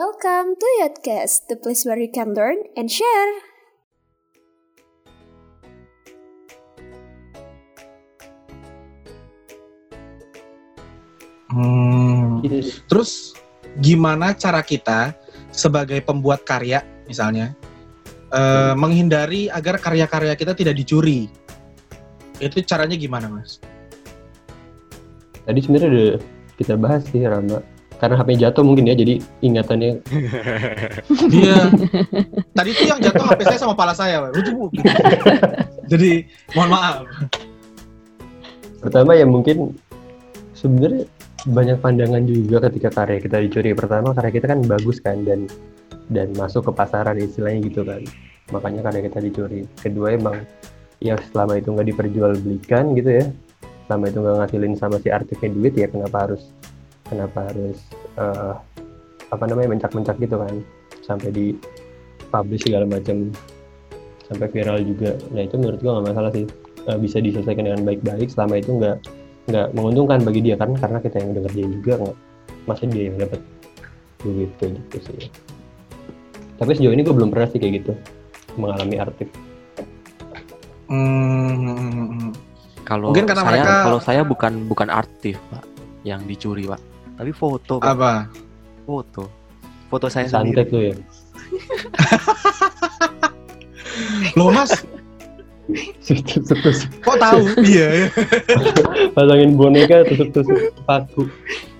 Welcome to Yotcast, the place where you can learn and share. Hmm. Terus gimana cara kita sebagai pembuat karya misalnya uh, menghindari agar karya-karya kita tidak dicuri? Itu caranya gimana, Mas? Tadi sebenarnya udah kita bahas sih Rama. Karena HP jatuh mungkin ya, jadi ingatannya. Iya. Tadi tuh yang jatuh HP saya sama kepala saya, lucu Jadi mohon maaf. Pertama ya mungkin sebenarnya banyak pandangan juga ketika karya kita dicuri. Pertama karya kita kan bagus kan dan dan masuk ke pasaran istilahnya gitu kan. Makanya karya kita dicuri. Kedua emang ya selama itu nggak diperjualbelikan gitu ya. Selama itu nggak ngasilin sama si artisnya duit ya kenapa harus kenapa harus uh, apa namanya mencak-mencak gitu kan. Sampai di publish segala macam. Sampai viral juga. Nah itu menurut gua nggak masalah sih. Uh, bisa diselesaikan dengan baik-baik. Selama itu nggak nggak menguntungkan bagi dia karena karena kita yang udah ngerjain juga nggak masa dia yang dapat duit kayak gitu sih. Tapi sejauh ini gue belum pernah sih kayak gitu mengalami artif hmm, kalau mungkin karena saya, mereka kalau saya bukan bukan artif pak yang dicuri pak tapi foto pak. apa foto foto saya santet tuh ya lo mas Kok tahu? iya ya. Pasangin boneka tusuk-tusuk paku.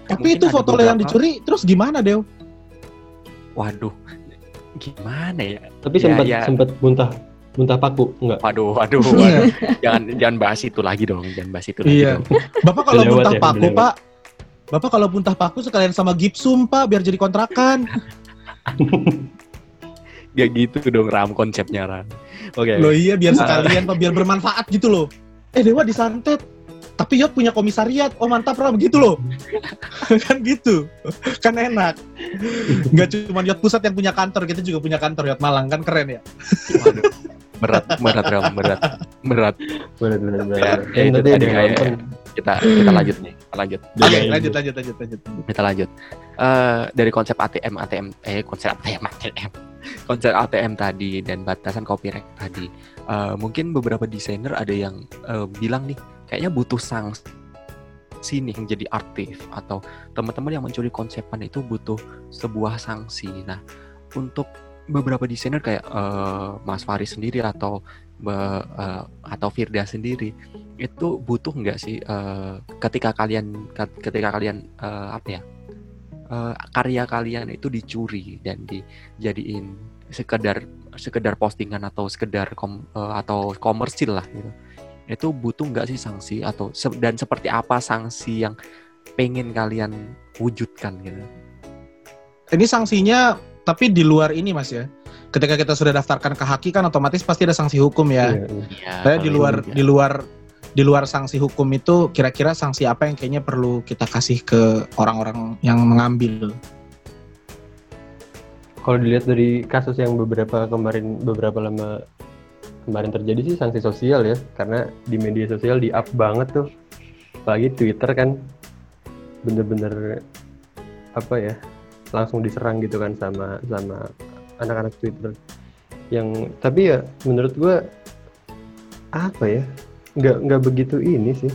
Tapi itu foto yang dicuri terus gimana, Dew? Waduh. Gimana ya? Tapi ya, sempat ya. sempat muntah muntah paku enggak? Waduh, waduh, waduh. jangan jangan bahas itu lagi dong, jangan bahas itu lagi iya. dong. Bapak kalau muntah ya, paku, Pak, Bapak kalau muntah paku sekalian sama gipsum, Pak, biar jadi kontrakan. Gak gitu dong ram konsepnya ram. Oke. Okay. Loh iya biar sekalian Pak, biar bermanfaat gitu loh. Eh Dewa disantet. Tapi Yot punya komisariat. Oh mantap Ram gitu loh. kan gitu. Kan enak. Gak cuma Yot pusat yang punya kantor, kita juga punya kantor Yot Malang kan keren ya. Waduh. Berat, berat Ram, berat. Berat. Berat, berat, berat. Ya, ya, itu tadi kayak kita kita lanjut nih lanjut. Oke, okay, lanjut lanjut lanjut lanjut kita lanjut. Uh, dari konsep ATM ATM eh konsep ATM ATM konsep ATM tadi dan batasan copyright tadi. Uh, mungkin beberapa desainer ada yang uh, bilang nih kayaknya butuh sanksi sini yang jadi artif atau teman-teman yang mencuri konsepan itu butuh sebuah sanksi. Nah, untuk beberapa desainer kayak uh, Mas Faris sendiri atau uh, atau Firda sendiri itu butuh nggak sih uh, ketika kalian ketika kalian uh, apa ya uh, karya kalian itu dicuri dan dijadiin sekedar sekedar postingan atau sekedar kom, uh, atau komersil lah gitu. Itu butuh nggak sih sanksi atau dan seperti apa sanksi yang pengen kalian wujudkan gitu? Ini sanksinya tapi di luar ini mas ya ketika kita sudah daftarkan ke haki kan otomatis pasti ada sanksi hukum ya. Iya. iya. Saya di luar iya. di luar di luar sanksi hukum itu kira-kira sanksi apa yang kayaknya perlu kita kasih ke orang-orang yang mengambil? Kalau dilihat dari kasus yang beberapa kemarin beberapa lama kemarin terjadi sih sanksi sosial ya karena di media sosial di up banget tuh apalagi Twitter kan bener-bener apa ya langsung diserang gitu kan sama sama anak-anak Twitter. Yang tapi ya menurut gue apa ya? Nggak nggak begitu ini sih.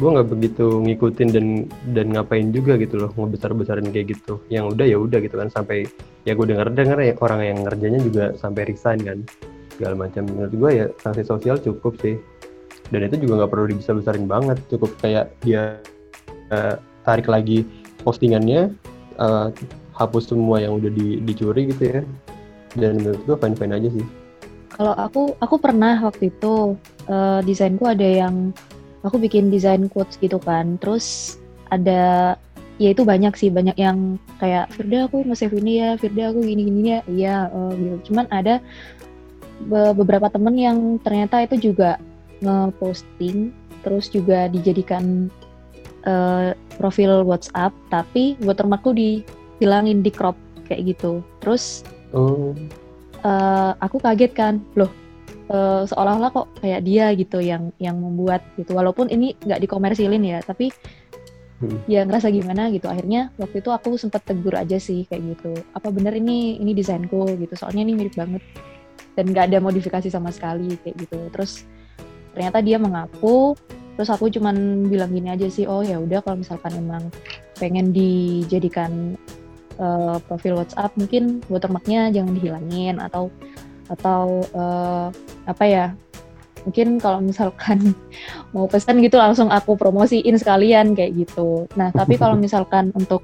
Gue nggak begitu ngikutin dan dan ngapain juga gitu loh ngebesar besarin kayak gitu. Yang udah ya udah gitu kan sampai ya gue dengar dengar ya orang yang ngerjanya juga sampai resign kan. Segala macam. Menurut gue ya sanksi sosial cukup sih. Dan itu juga nggak perlu dibesar besarin banget. Cukup kayak dia uh, tarik lagi postingannya uh, hapus semua yang udah di, dicuri gitu ya. Dan menurut gue fine fine aja sih. Kalau aku aku pernah waktu itu uh, desainku ada yang aku bikin desain quotes gitu kan. Terus ada ya itu banyak sih banyak yang kayak Firda aku nge-save ini ya Firda aku gini gini ya. Iya uh, gitu. Cuman ada be beberapa temen yang ternyata itu juga nge-posting terus juga dijadikan uh, profil WhatsApp tapi watermarkku di hilangin di crop kayak gitu. Terus oh. uh, aku kaget kan loh uh, seolah-olah kok kayak dia gitu yang yang membuat gitu. Walaupun ini nggak dikomersilin ya tapi hmm. ya ngerasa gimana gitu. Akhirnya waktu itu aku sempat tegur aja sih kayak gitu. Apa bener ini ini desainku gitu soalnya ini mirip banget. Dan nggak ada modifikasi sama sekali kayak gitu. Terus ternyata dia mengaku. Terus aku cuman bilang gini aja sih oh ya udah kalau misalkan emang pengen dijadikan uh, profil WhatsApp mungkin watermarknya jangan dihilangin atau atau uh, apa ya mungkin kalau misalkan mau pesan gitu langsung aku promosiin sekalian kayak gitu. Nah tapi kalau misalkan untuk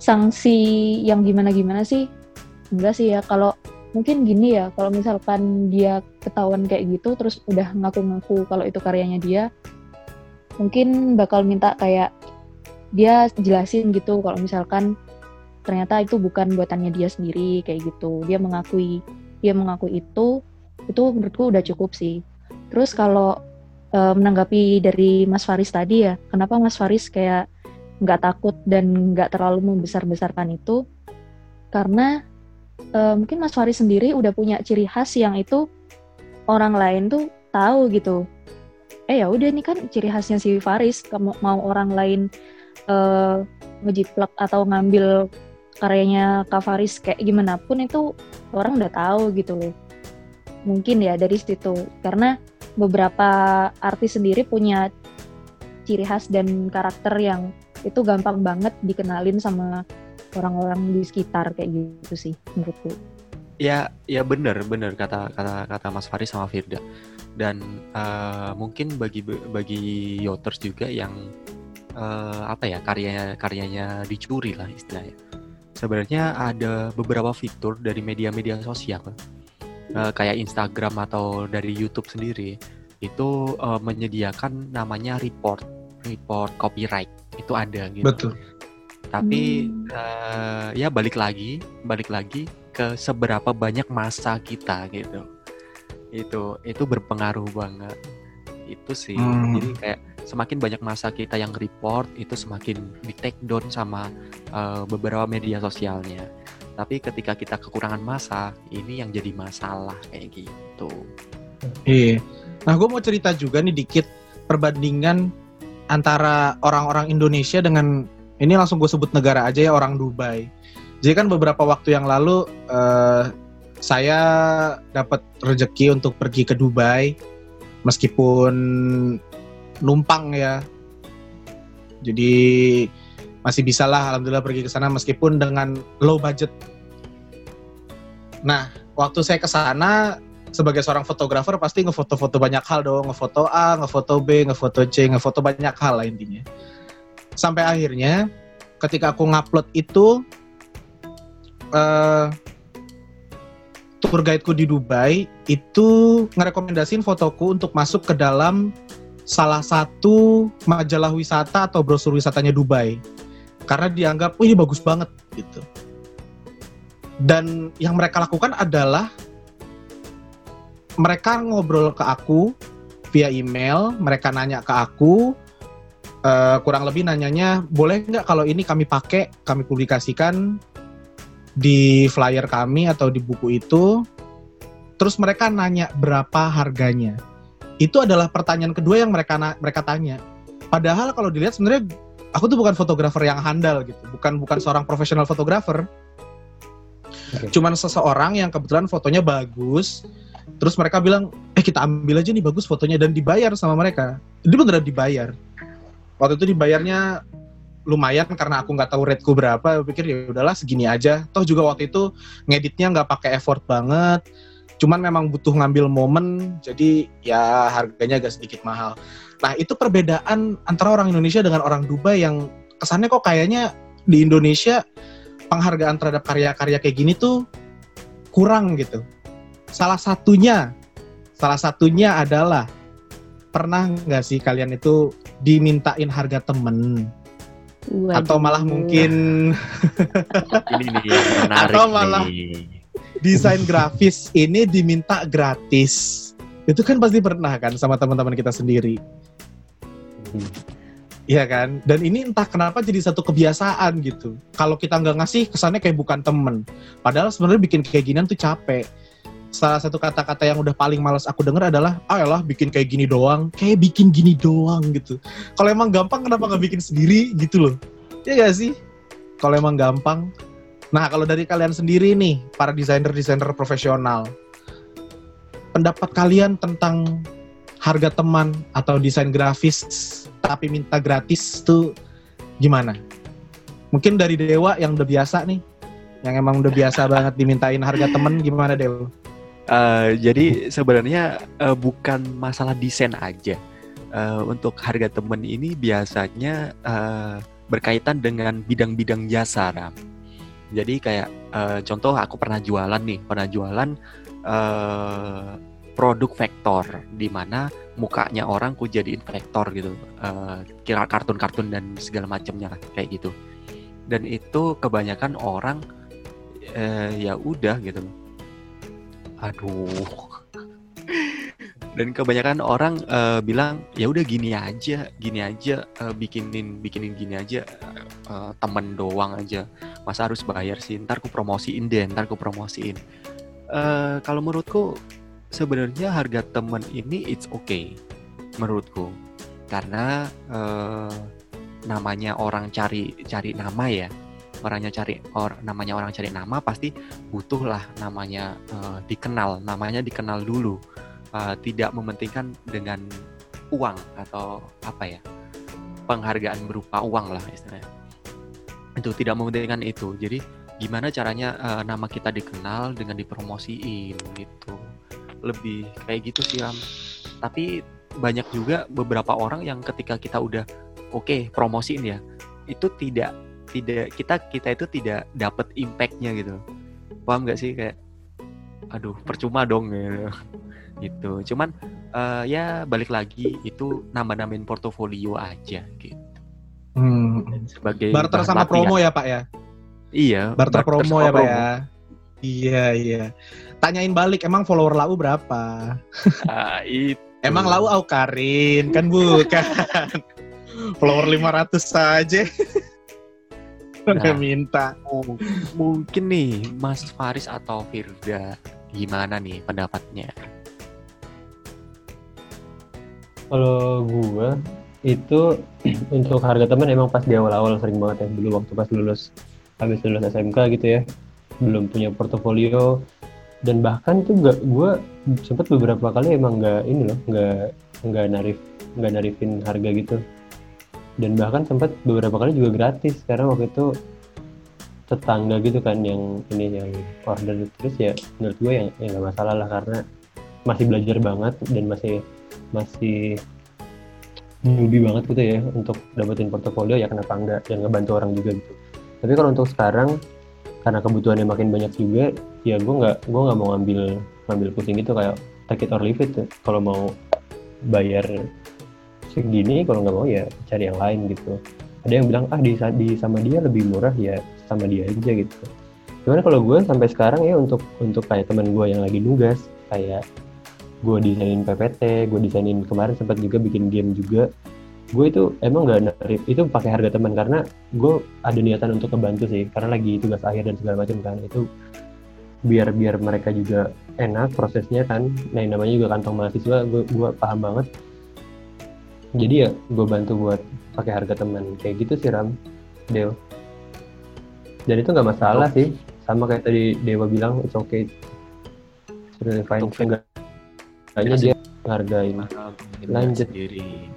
sanksi yang gimana-gimana sih? Enggak sih ya kalau mungkin gini ya kalau misalkan dia ketahuan kayak gitu terus udah ngaku-ngaku kalau itu karyanya dia mungkin bakal minta kayak dia jelasin gitu kalau misalkan ternyata itu bukan buatannya dia sendiri kayak gitu. Dia mengakui dia mengakui itu itu menurutku udah cukup sih. Terus kalau e, menanggapi dari Mas Faris tadi ya kenapa Mas Faris kayak nggak takut dan nggak terlalu membesar-besarkan itu? Karena e, mungkin Mas Faris sendiri udah punya ciri khas yang itu orang lain tuh tahu gitu. Eh ya udah ini kan ciri khasnya si Faris mau orang lain uh, ngejiplak atau ngambil karyanya Kak Faris kayak gimana pun itu orang udah tahu gitu loh. Mungkin ya dari situ karena beberapa artis sendiri punya ciri khas dan karakter yang itu gampang banget dikenalin sama orang-orang di sekitar kayak gitu sih menurutku. Ya, ya benar, benar kata kata kata Mas Faris sama Firda. Dan uh, mungkin bagi bagi Yoters juga yang uh, apa ya karyanya karyanya dicuri lah istilahnya sebenarnya ada beberapa fitur dari media-media sosial uh, kayak Instagram atau dari YouTube sendiri itu uh, menyediakan namanya report report copyright itu ada gitu. Betul. Tapi hmm. uh, ya balik lagi balik lagi ke seberapa banyak masa kita gitu. Itu itu berpengaruh banget. Itu sih. Hmm. Jadi kayak semakin banyak masa kita yang report itu semakin di take down sama uh, beberapa media sosialnya. Tapi ketika kita kekurangan masa, ini yang jadi masalah kayak gitu. Iya. Nah, gue mau cerita juga nih dikit perbandingan antara orang-orang Indonesia dengan ini langsung gue sebut negara aja ya orang Dubai. Jadi kan beberapa waktu yang lalu uh, saya dapat rezeki untuk pergi ke Dubai meskipun numpang ya. Jadi masih bisa lah alhamdulillah pergi ke sana meskipun dengan low budget. Nah, waktu saya ke sana sebagai seorang fotografer pasti ngefoto-foto banyak hal dong, ngefoto A, ngefoto B, ngefoto C, ngefoto banyak hal lah intinya. Sampai akhirnya ketika aku ngupload itu uh, tour guideku di Dubai itu ngerekomendasiin fotoku untuk masuk ke dalam salah satu majalah wisata atau brosur wisatanya Dubai. Karena dianggap oh ini bagus banget gitu. Dan yang mereka lakukan adalah mereka ngobrol ke aku via email mereka nanya ke aku uh, kurang lebih nanyanya boleh nggak kalau ini kami pakai kami publikasikan di flyer kami atau di buku itu? Terus mereka nanya berapa harganya itu adalah pertanyaan kedua yang mereka mereka tanya. Padahal kalau dilihat sebenarnya aku tuh bukan fotografer yang handal gitu, bukan bukan seorang profesional fotografer. Okay. Cuman seseorang yang kebetulan fotonya bagus, terus mereka bilang, eh kita ambil aja nih bagus fotonya dan dibayar sama mereka. Jadi beneran dibayar. Waktu itu dibayarnya lumayan karena aku nggak tahu rateku berapa, aku pikir ya udahlah segini aja. Toh juga waktu itu ngeditnya nggak pakai effort banget cuman memang butuh ngambil momen jadi ya harganya agak sedikit mahal. Nah itu perbedaan antara orang Indonesia dengan orang Dubai yang kesannya kok kayaknya di Indonesia penghargaan terhadap karya-karya kayak gini tuh kurang gitu. Salah satunya salah satunya adalah pernah nggak sih kalian itu dimintain harga temen? Waduh. atau malah mungkin ini nih atau malah nih desain grafis ini diminta gratis. Itu kan pasti pernah kan sama teman-teman kita sendiri. Iya kan? Dan ini entah kenapa jadi satu kebiasaan gitu. Kalau kita nggak ngasih, kesannya kayak bukan temen. Padahal sebenarnya bikin kayak ginian tuh capek. salah satu kata-kata yang udah paling males aku denger adalah ah lah bikin kayak gini doang kayak bikin gini doang gitu kalau emang gampang kenapa nggak bikin sendiri gitu loh ya gak sih kalau emang gampang nah kalau dari kalian sendiri nih para desainer-desainer profesional pendapat kalian tentang harga teman atau desain grafis tapi minta gratis tuh gimana mungkin dari Dewa yang udah biasa nih yang emang udah biasa banget dimintain harga temen gimana Dewa Uh, jadi sebenarnya uh, bukan masalah desain aja. Uh, untuk harga temen ini biasanya uh, berkaitan dengan bidang-bidang jasa, Ram. Jadi kayak uh, contoh aku pernah jualan nih, pernah jualan uh, produk vektor di mana mukanya orang ku jadiin vektor gitu, uh, kira kartun-kartun dan segala macamnya kayak gitu. Dan itu kebanyakan orang uh, ya udah gitu aduh dan kebanyakan orang uh, bilang ya udah gini aja gini aja uh, bikinin bikinin gini aja uh, temen doang aja. Masa harus bayar sih? Ntar ku promosiin deh ntar ku promosiin. Uh, kalau menurutku sebenarnya harga temen ini it's okay menurutku. Karena uh, namanya orang cari cari nama ya orangnya cari or namanya orang cari nama pasti butuhlah namanya uh, dikenal namanya dikenal dulu uh, tidak mementingkan dengan uang atau apa ya penghargaan berupa uang lah istilahnya. Itu tidak mementingkan itu. Jadi gimana caranya uh, nama kita dikenal dengan dipromosiin gitu. Lebih kayak gitu sih Ram. Tapi banyak juga beberapa orang yang ketika kita udah oke okay, promosiin ya itu tidak tidak kita kita itu tidak dapat impactnya gitu. Paham nggak sih? Kayak aduh percuma dong gitu, gitu. cuman uh, ya balik lagi itu nambah-nambahin portofolio aja gitu. Hmm. sebagai barter sama latihan. promo ya pak ya? Iya barter, barter promo ya pak ya? Iya iya. Tanyain balik emang follower lau berapa? Uh, itu. Emang lau aukarin kan bukan. Follower 500 saja nah, minta. Mungkin nih Mas Faris atau Firda gimana nih pendapatnya? Kalau gue itu untuk harga teman emang pas di awal-awal sering banget ya. Dulu waktu pas lulus habis lulus SMK gitu ya. Belum punya portofolio. Dan bahkan tuh gak gue sempet beberapa kali emang nggak ini loh nggak nggak narif nggak narifin harga gitu. Dan bahkan sempat beberapa kali juga gratis. Karena waktu itu tetangga gitu kan yang ini yang order terus ya menurut gue yang yang gak masalah lah. Karena masih belajar banget dan masih masih newbie banget gitu ya untuk dapetin portofolio ya kenapa enggak? Dan ngebantu orang juga gitu. Tapi kalau untuk sekarang karena kebutuhannya makin banyak juga ya gue nggak gue nggak mau ngambil ngambil pusing gitu kayak take it or leave it. Kalau mau bayar segini kalau nggak mau ya cari yang lain gitu. Ada yang bilang ah di, di sama dia lebih murah ya sama dia aja gitu. Cuman kalau gue sampai sekarang ya untuk untuk kayak teman gue yang lagi nugas kayak gue desainin PPT gue desainin kemarin sempat juga bikin game juga. Gue itu emang narik itu pakai harga teman karena gue ada niatan untuk kebantu sih karena lagi tugas akhir dan segala macam kan. Itu biar biar mereka juga enak prosesnya kan. Nah yang namanya juga kantong mahasiswa gue gue paham banget. Jadi ya gue bantu buat pakai harga teman. Kayak gitu sih Ram Dew dan itu nggak masalah oh. sih. Sama kayak tadi Dewa bilang it's okay. It's really fine. Enggak hanya dia hargain lanjut sendiri.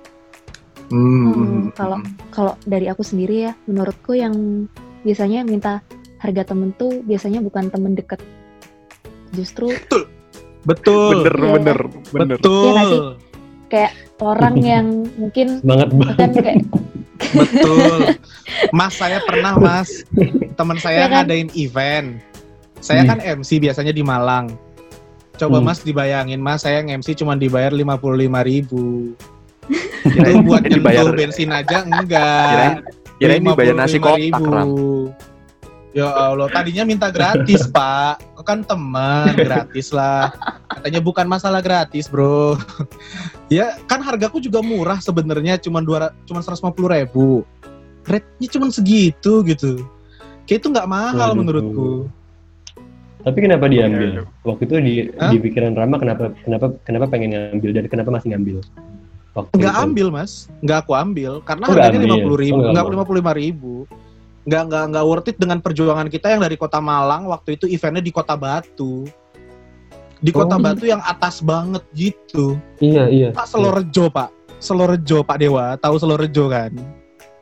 Hmm, kalau kalau dari aku sendiri ya menurutku yang biasanya minta harga temen tuh biasanya bukan temen deket. Justru betul. Betul. Bener ya, bener bener. Betul. Ya, kayak orang yang mungkin banget banget. kayak betul. Mas saya pernah mas. Teman saya ya kan? ngadain event. Saya hmm. kan MC biasanya di Malang coba hmm. mas dibayangin mas saya nge-MC cuma dibayar lima puluh lima ribu itu buat nyentuh bensin aja enggak kirain dibayar nasi kotak Ya Allah, tadinya minta gratis, Pak. Kan teman, gratis lah. Katanya bukan masalah gratis, Bro. ya, kan hargaku juga murah sebenarnya cuma dua cuma 150 ribu. Rate-nya cuma segitu gitu. Kayak itu nggak mahal Waduh. menurutku. Tapi kenapa diambil? Waktu itu di, di pikiran Rama kenapa kenapa kenapa pengen ngambil dan kenapa masih ngambil? Waktu nggak itu. ambil mas, nggak aku ambil karena oh, harganya lima puluh ribu, oh, nggak lima puluh lima ribu, nggak nggak nggak worth it dengan perjuangan kita yang dari kota Malang waktu itu eventnya di kota Batu, di kota oh, Batu yang atas banget gitu. Iya iya. Pak Selorejo iya. pak, Selorejo Pak Dewa, tahu Selorejo kan?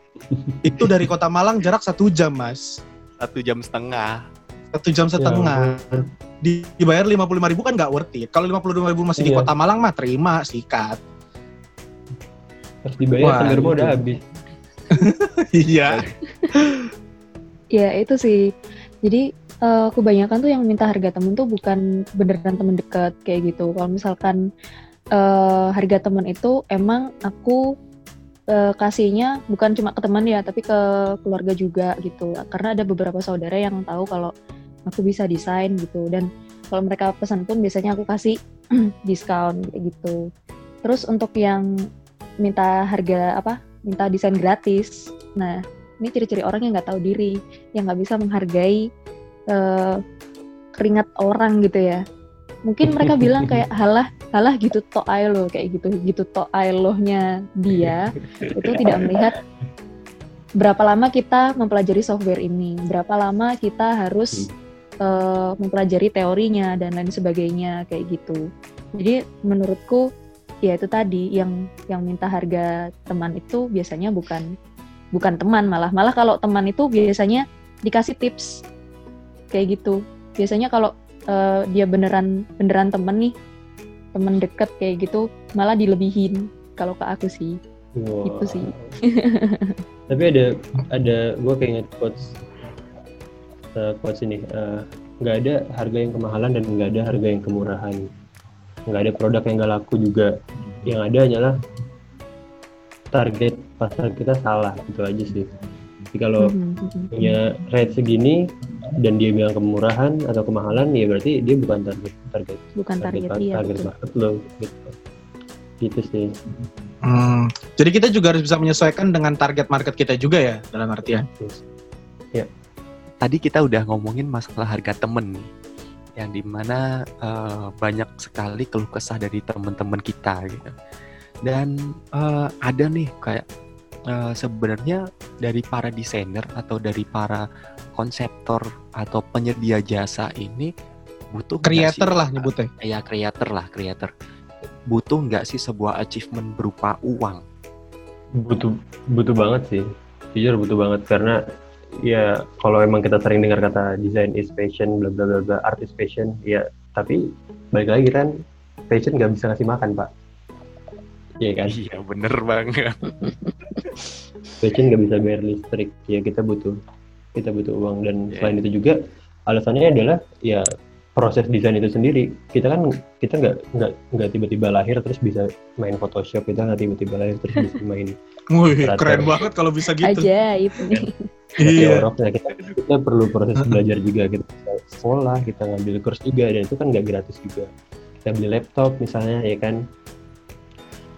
itu dari kota Malang jarak satu jam mas. Satu jam setengah satu jam setengah. ya, di, dibayar lima puluh lima ribu kan nggak worth it. Kalau lima puluh lima ribu masih iya. di kota Malang mah terima sikat. Harus dibayar kan rumah udah habis. Iya. Ya itu sih. Jadi uh, kebanyakan tuh yang minta harga temen tuh bukan beneran temen dekat kayak gitu. Kalau misalkan uh, harga temen itu emang aku uh, kasihnya bukan cuma ke teman ya tapi ke keluarga juga gitu. Karena ada beberapa saudara yang tahu kalau aku bisa desain gitu. Dan kalau mereka pesan pun biasanya aku kasih diskon gitu. Terus untuk yang minta harga apa? Minta desain gratis. Nah ini ciri-ciri orang yang nggak tahu diri yang nggak bisa menghargai uh, keringat orang gitu ya mungkin mereka bilang kayak halah halah gitu to lo kayak gitu gitu to lohnya dia itu tidak melihat berapa lama kita mempelajari software ini berapa lama kita harus hmm uh, mempelajari teorinya dan lain sebagainya kayak gitu. Jadi menurutku ya itu tadi yang yang minta harga teman itu biasanya bukan bukan teman malah malah kalau teman itu biasanya dikasih tips kayak gitu. Biasanya kalau uh, dia beneran beneran temen nih temen deket kayak gitu malah dilebihin kalau ke aku sih. Wow. Itu sih. Tapi ada ada gue kayak inget quotes uh, quotes ini uh, nggak ada harga yang kemahalan dan nggak ada harga yang kemurahan nggak ada produk yang nggak laku juga yang ada hanyalah target pasar kita salah itu aja sih kalau mm-hmm, punya rate segini dan dia bilang kemurahan atau kemahalan ya berarti dia bukan target target bukan target, target, iya, target market lo gitu. Gitu sih. Hmm, jadi kita juga harus bisa menyesuaikan dengan target market kita juga ya dalam artian. Yes. ya. Tadi kita udah ngomongin masalah harga temen nih yang di mana uh, banyak sekali keluh kesah dari teman-teman kita gitu. Dan uh, ada nih kayak uh, sebenarnya dari para desainer atau dari para konseptor atau penyedia jasa ini butuh creator lah nyebutnya. Ya creator lah creator. Butuh nggak sih sebuah achievement berupa uang? Butuh butuh banget sih. Jujur butuh banget karena ya kalau emang kita sering dengar kata design is passion bla bla bla bla art is passion ya tapi balik lagi kan passion nggak bisa ngasih makan pak Iya kan? Iya bener banget. passion nggak bisa bayar listrik ya kita butuh kita butuh uang dan yeah. selain itu juga alasannya adalah ya proses desain itu sendiri kita kan kita nggak nggak nggak tiba-tiba lahir terus bisa main Photoshop kita nggak tiba-tiba lahir terus bisa main Wih, keren banget kalau bisa gitu. Aja itu iya. Oroknya kita, kita perlu proses belajar juga kita sekolah, kita ngambil kurs juga dan itu kan nggak gratis juga. Kita beli laptop misalnya ya kan.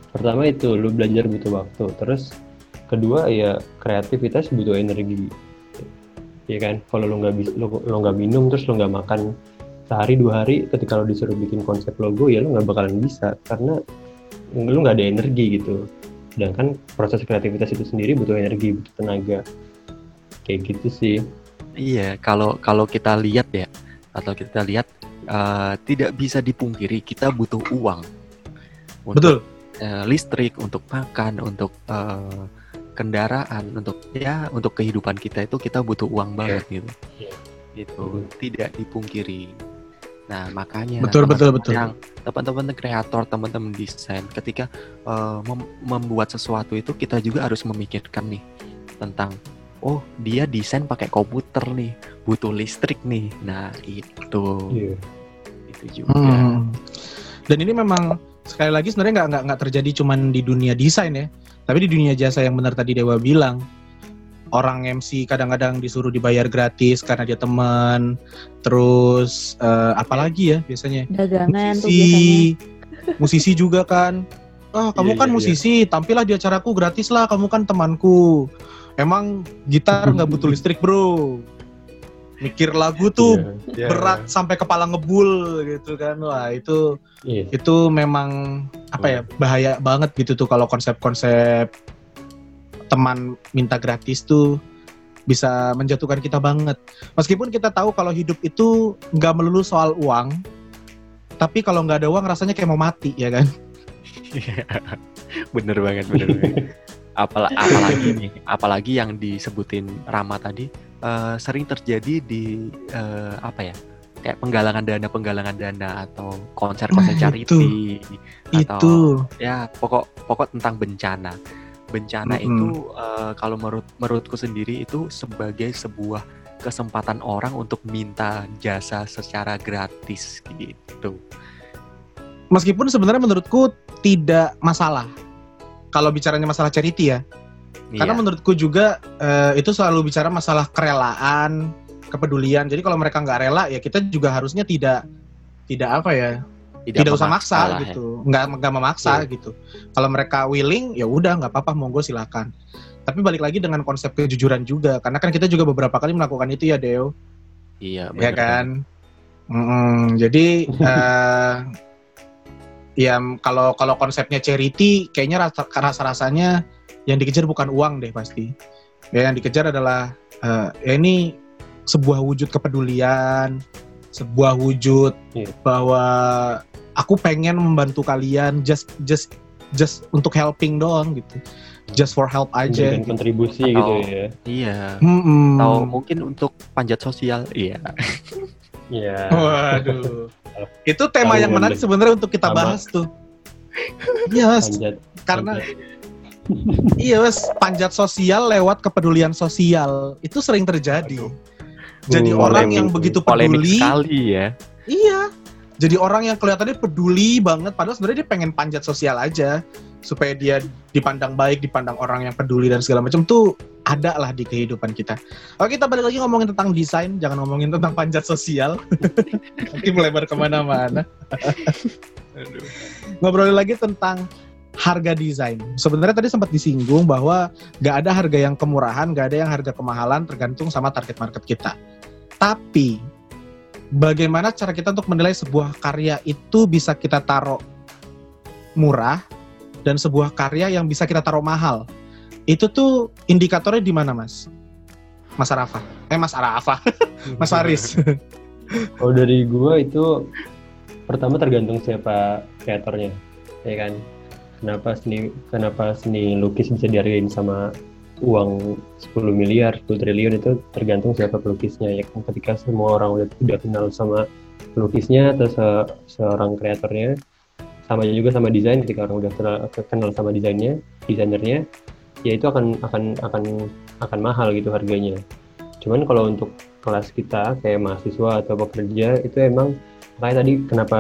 Pertama itu lu belajar butuh waktu. Terus kedua ya kreativitas butuh energi. Ya kan, kalau lu nggak bisa lu, lu nggak minum terus lu nggak makan sehari dua hari ketika lo disuruh bikin konsep logo ya lu nggak bakalan bisa. Karena lu nggak ada energi gitu. Sedangkan proses kreativitas itu sendiri butuh energi butuh tenaga. Kayak gitu sih. Iya kalau kalau kita lihat ya atau kita lihat uh, tidak bisa dipungkiri kita butuh uang. Untuk, betul uh, listrik untuk makan untuk uh, kendaraan untuk ya untuk kehidupan kita itu kita butuh uang banget yeah. gitu yeah. gitu tidak dipungkiri Nah, makanya betul betul betul. Yang teman-teman kreator, teman-teman desain ketika uh, mem membuat sesuatu itu kita juga harus memikirkan nih tentang oh, dia desain pakai komputer nih, butuh listrik nih. Nah, itu. Yeah. Itu juga. Hmm. Dan ini memang sekali lagi sebenarnya nggak nggak terjadi cuman di dunia desain ya, tapi di dunia jasa yang benar tadi Dewa bilang orang MC kadang-kadang disuruh dibayar gratis karena dia teman. Terus uh, apa lagi ya biasanya? Dagangan musisi, tuh biasanya. musisi juga kan. Ah, kamu yeah, kan yeah, musisi, yeah. tampillah di acaraku gratis lah, kamu kan temanku. Emang gitar nggak butuh listrik, Bro. Mikir lagu tuh yeah, yeah, berat yeah. sampai kepala ngebul gitu kan. Wah itu yeah. itu memang apa ya bahaya banget gitu tuh kalau konsep-konsep teman minta gratis tuh bisa menjatuhkan kita banget. Meskipun kita tahu kalau hidup itu nggak melulu soal uang tapi kalau nggak ada uang rasanya kayak mau mati ya kan? Bener banget bener banget. Apal apalagi nih apalagi yang disebutin Rama tadi uh, sering terjadi di uh, apa ya kayak penggalangan dana penggalangan dana atau konser-konser nah, charity itu. atau itu. ya pokok pokok tentang bencana bencana mm -hmm. itu uh, kalau menurut menurutku sendiri itu sebagai sebuah kesempatan orang untuk minta jasa secara gratis gitu meskipun sebenarnya menurutku tidak masalah kalau bicaranya masalah charity ya Iya. Karena menurutku juga uh, itu selalu bicara masalah kerelaan, kepedulian. Jadi kalau mereka nggak rela ya kita juga harusnya tidak tidak apa ya tidak, tidak usah maksa ya. gitu, ya. nggak nggak memaksa yeah. gitu. Kalau mereka willing ya udah nggak apa-apa monggo silakan. Tapi balik lagi dengan konsep kejujuran juga, karena kan kita juga beberapa kali melakukan itu ya Deo. Iya. Ya kan. Mm -mm. Jadi uh, ya kalau kalau konsepnya charity kayaknya rasa rasa rasanya yang dikejar bukan uang deh pasti. Ya yang dikejar adalah uh, ya ini sebuah wujud kepedulian sebuah wujud yeah. bahwa aku pengen membantu kalian just just just untuk helping doang gitu. Just for help aja gitu. kontribusi Atau, gitu ya. iya. Mm-hmm. atau mungkin untuk panjat sosial iya. Iya. Waduh. Itu tema yang menarik sebenarnya untuk kita bahas tuh. Iya, yes, karena panjat iya mas panjat sosial lewat kepedulian sosial. Itu sering terjadi. Jadi uh, orang yang begitu peduli sekali ya. Iya. Jadi orang yang kelihatannya peduli banget padahal sebenarnya dia pengen panjat sosial aja. Supaya dia dipandang baik dipandang orang yang peduli dan segala macam. Tuh ada lah di kehidupan kita. Oke kita balik lagi ngomongin tentang desain. Jangan ngomongin tentang panjat sosial. Nanti melebar ke mana-mana. Ngobrolin lagi tentang harga desain. Sebenarnya tadi sempat disinggung bahwa nggak ada harga yang kemurahan, nggak ada yang harga kemahalan, tergantung sama target market kita. Tapi bagaimana cara kita untuk menilai sebuah karya itu bisa kita taruh murah dan sebuah karya yang bisa kita taruh mahal? Itu tuh indikatornya di mana, Mas? Mas Arafa. Eh, Mas Arafa. Mas Faris. Oh, dari gua itu pertama tergantung siapa kreatornya, ya kan? Kenapa seni kenapa seni lukis bisa dihargain sama uang 10 miliar 10 triliun itu tergantung siapa pelukisnya ya kan? Ketika semua orang udah udah kenal sama pelukisnya atau se seorang kreatornya sama juga sama desain ketika orang udah kenal sama desainnya desainernya ya itu akan akan akan akan mahal gitu harganya. Cuman kalau untuk kelas kita kayak mahasiswa atau pekerja itu emang makanya tadi kenapa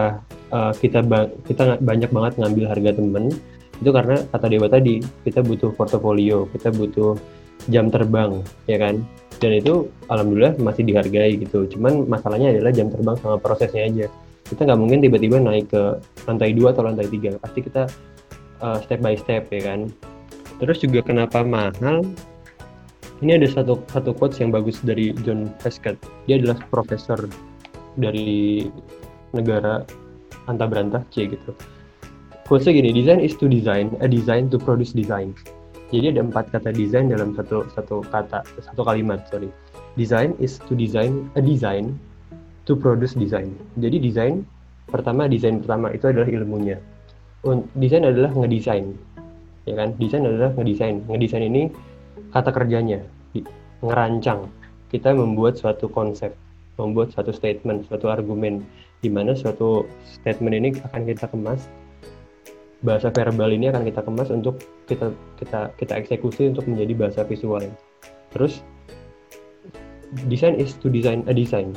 uh, kita ba kita banyak banget ngambil harga temen itu karena kata Dewa tadi kita butuh portofolio kita butuh jam terbang ya kan? Dan itu alhamdulillah masih dihargai gitu. Cuman masalahnya adalah jam terbang sama prosesnya aja. Kita nggak mungkin tiba-tiba naik ke lantai dua atau lantai tiga. Pasti kita uh, step by step ya kan? Terus juga kenapa mahal? Ini ada satu satu quotes yang bagus dari John Prescott. Dia adalah profesor dari negara antah berantah C gitu. Quotesnya gini, design is to design, a design to produce design. Jadi ada empat kata design dalam satu satu kata satu kalimat sorry. Design is to design a design to produce design. Jadi desain pertama desain pertama itu adalah ilmunya. Desain adalah ngedesain, ya kan? Desain adalah ngedesain. Ngedesain ini kata kerjanya, ngerancang. Kita membuat suatu konsep, membuat suatu statement, suatu argumen di mana suatu statement ini akan kita kemas. Bahasa verbal ini akan kita kemas untuk kita kita kita eksekusi untuk menjadi bahasa visual. Terus design is to design a design.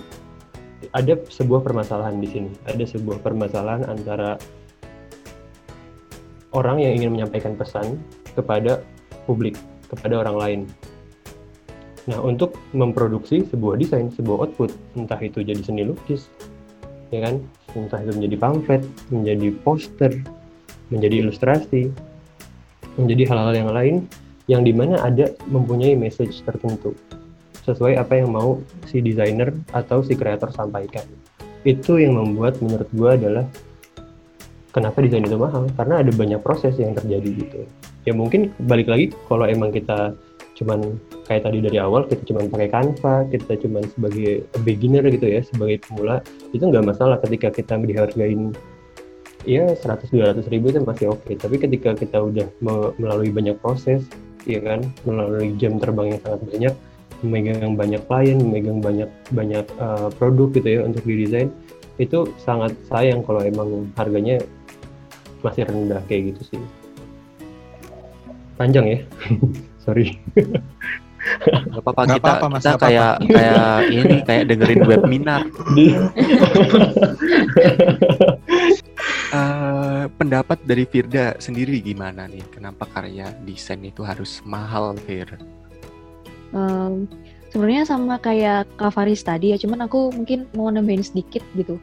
Ada sebuah permasalahan di sini. Ada sebuah permasalahan antara orang yang ingin menyampaikan pesan kepada publik kepada orang lain. Nah, untuk memproduksi sebuah desain, sebuah output, entah itu jadi seni lukis, ya kan? Entah itu menjadi pamflet menjadi poster menjadi ilustrasi menjadi hal-hal yang lain yang di mana ada mempunyai message tertentu sesuai apa yang mau si desainer atau si kreator sampaikan. Itu yang membuat menurut gue adalah kenapa desain itu mahal karena ada banyak proses yang terjadi gitu. Ya mungkin balik lagi kalau emang kita cuman kayak tadi dari awal kita cuman pakai Canva kita cuman sebagai beginner gitu ya sebagai pemula itu nggak masalah ketika kita dihargain ya 100-200 ribu itu masih oke. Okay. tapi ketika kita udah melalui banyak proses ya kan melalui jam terbang yang sangat banyak memegang banyak klien memegang banyak banyak uh, produk gitu ya untuk didesain itu sangat sayang kalau emang harganya masih rendah kayak gitu sih. Panjang ya? Sorry Gak apa-apa kita apa -apa, kita kayak apa -apa. kayak ini kayak dengerin webinar. uh, pendapat dari Firda sendiri gimana nih? Kenapa karya desain itu harus mahal, Fir? Um, Sebenarnya sama kayak Kak Faris tadi ya, cuman aku mungkin mau nambahin sedikit gitu.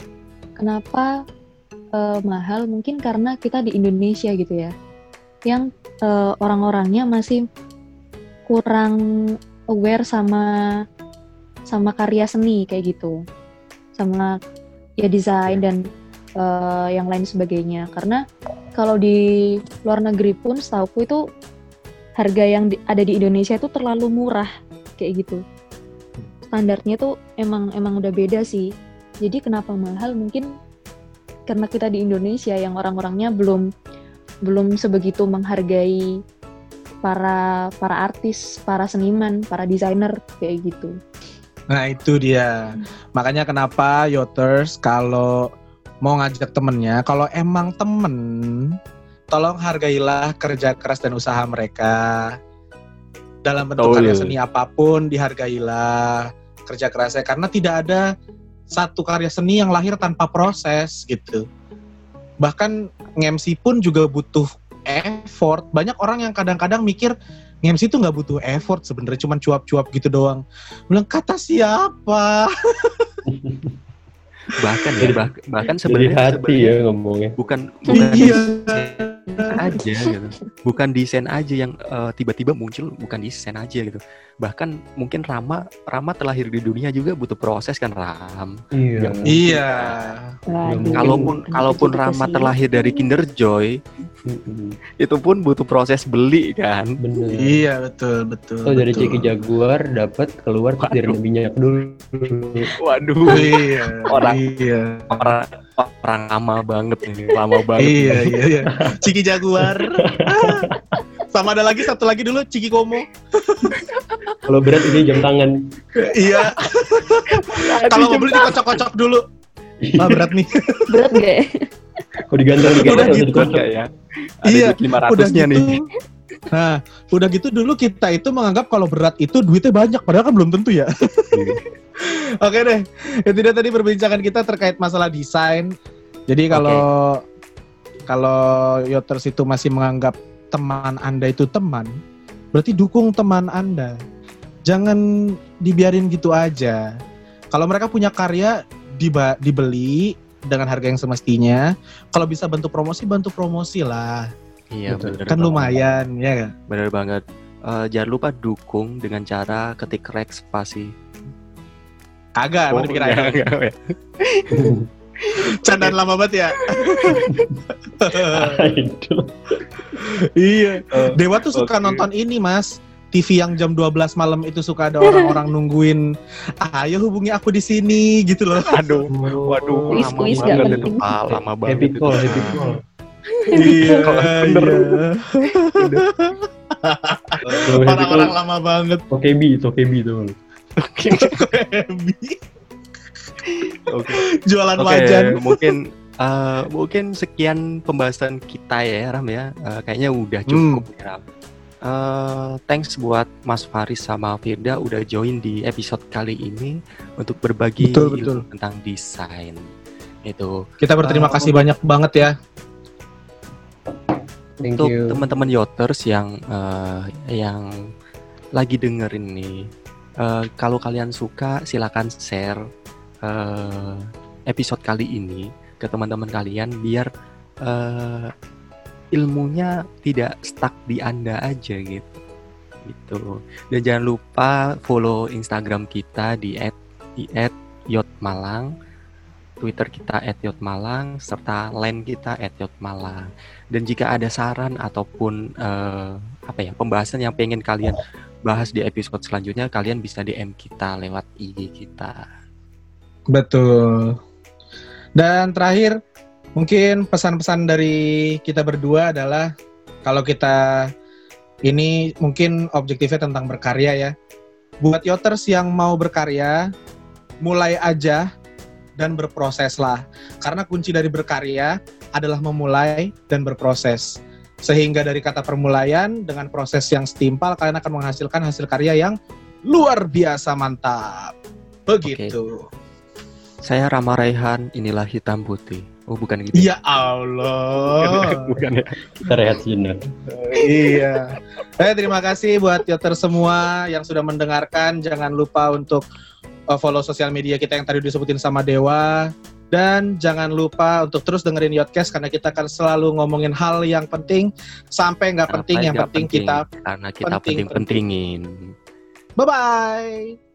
Kenapa uh, mahal? Mungkin karena kita di Indonesia gitu ya, yang uh, orang-orangnya masih kurang aware sama sama karya seni kayak gitu. Sama ya desain dan uh, yang lain sebagainya. Karena kalau di luar negeri pun setahu itu harga yang di, ada di Indonesia itu terlalu murah kayak gitu. Standarnya tuh emang emang udah beda sih. Jadi kenapa mahal? Mungkin karena kita di Indonesia yang orang-orangnya belum belum sebegitu menghargai para para artis, para seniman, para desainer kayak gitu. Nah itu dia. Hmm. Makanya kenapa Yoters kalau mau ngajak temennya, kalau emang temen, tolong hargailah kerja keras dan usaha mereka. Dalam bentuk karya seni apa pun, dihargailah kerja kerasnya. Karena tidak ada satu karya seni yang lahir tanpa proses gitu. Bahkan ngemsi pun juga butuh effort. Banyak orang yang kadang-kadang mikir MC itu nggak butuh effort sebenarnya cuma cuap-cuap gitu doang. Bilang kata siapa? bahkan ya bah, bahkan sebenarnya hati ya ngomongnya bukan bukan iya. Aja gitu. Bukan desain aja yang uh, tiba-tiba muncul bukan desain aja gitu. Bahkan mungkin Rama Rama terlahir di dunia juga butuh proses kan Ram? Iya. Iya. Kalaupun kalaupun Rama terlahir dari Kinder Joy itu pun butuh proses beli kan? Bener. Iya betul betul so dari Ciki Jaguar dapat keluar dari minyak dulu. Waduh. Iya orang iya. orang orang lama banget ini lama banget iya iya iya Ciki Jaguar sama ada lagi satu lagi dulu Ciki Komo kalau berat ini jam tangan. iya. Kalau mau beli dikocok-kocok dulu. Ah berat nih. berat gak? Kok digantung di udah gitu dikocok ya. Ada iya, 500 nya gitu. nih. Nah, udah gitu dulu kita itu menganggap kalau berat itu duitnya banyak, padahal kan belum tentu ya. Iya. Oke deh, itu dia tadi perbincangan kita terkait masalah desain. Jadi kalau okay. kalau Yoters itu masih menganggap teman Anda itu teman, berarti dukung teman Anda jangan dibiarin gitu aja. Kalau mereka punya karya dibeli dengan harga yang semestinya. Kalau bisa bantu promosi, bantu promosi lah. Iya, gitu. bener kan banget. lumayan, ya kan? Bener banget. Uh, jangan lupa dukung dengan cara ketik Rex spasi. Agak, oh, dikira ya. Candaan lama banget ya. iya. Uh, Dewa tuh suka okay. nonton ini, Mas. TV yang jam 12 malam itu suka ada orang-orang nungguin ayo hubungi aku di sini gitu loh. Aduh, waduh, lama banget itu. Ah, lama banget. Happy call, happy call. Iya, iya. Orang-orang lama banget. Oke bi, oke bi tuh. Oke. Oke. Jualan okay, wajan. Mungkin uh, mungkin sekian pembahasan kita ya Ram ya. Uh, kayaknya udah cukup hmm. ya Ram. Uh, thanks buat Mas Faris sama Firda udah join di episode kali ini untuk berbagi betul, betul. tentang desain. Itu. Kita berterima uh, kasih banyak banget ya. Thank untuk teman-teman Yoters yang uh, yang lagi dengerin nih, uh, kalau kalian suka silakan share uh, episode kali ini ke teman-teman kalian biar uh, ilmunya tidak stuck di Anda aja gitu. Gitu. Dan jangan lupa follow Instagram kita di @yotmalang, Twitter kita @yotmalang serta line kita @yotmalang. Dan jika ada saran ataupun uh, apa ya pembahasan yang pengen kalian bahas di episode selanjutnya, kalian bisa DM kita lewat IG kita. Betul. Dan terakhir, mungkin pesan-pesan dari kita berdua adalah kalau kita ini mungkin objektifnya tentang berkarya ya. Buat yoters yang mau berkarya, mulai aja dan berproses lah. Karena kunci dari berkarya adalah memulai dan berproses. Sehingga dari kata permulaian dengan proses yang setimpal kalian akan menghasilkan hasil karya yang luar biasa mantap. Begitu. Okay. Saya Rama Raihan, inilah hitam putih. Oh bukan gitu. Ya Allah. bukan ya. Kita rehat iya. Eh terima kasih buat yoter semua yang sudah mendengarkan. Jangan lupa untuk uh, follow sosial media kita yang tadi disebutin sama Dewa. Dan jangan lupa untuk terus dengerin Yotcast karena kita akan selalu ngomongin hal yang penting sampai nggak penting, yang penting, penting kita karena kita penting-pentingin. Bye bye.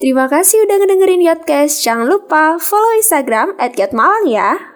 Terima kasih udah ngedengerin Yotcast. Jangan lupa follow Instagram at Yotmalang ya.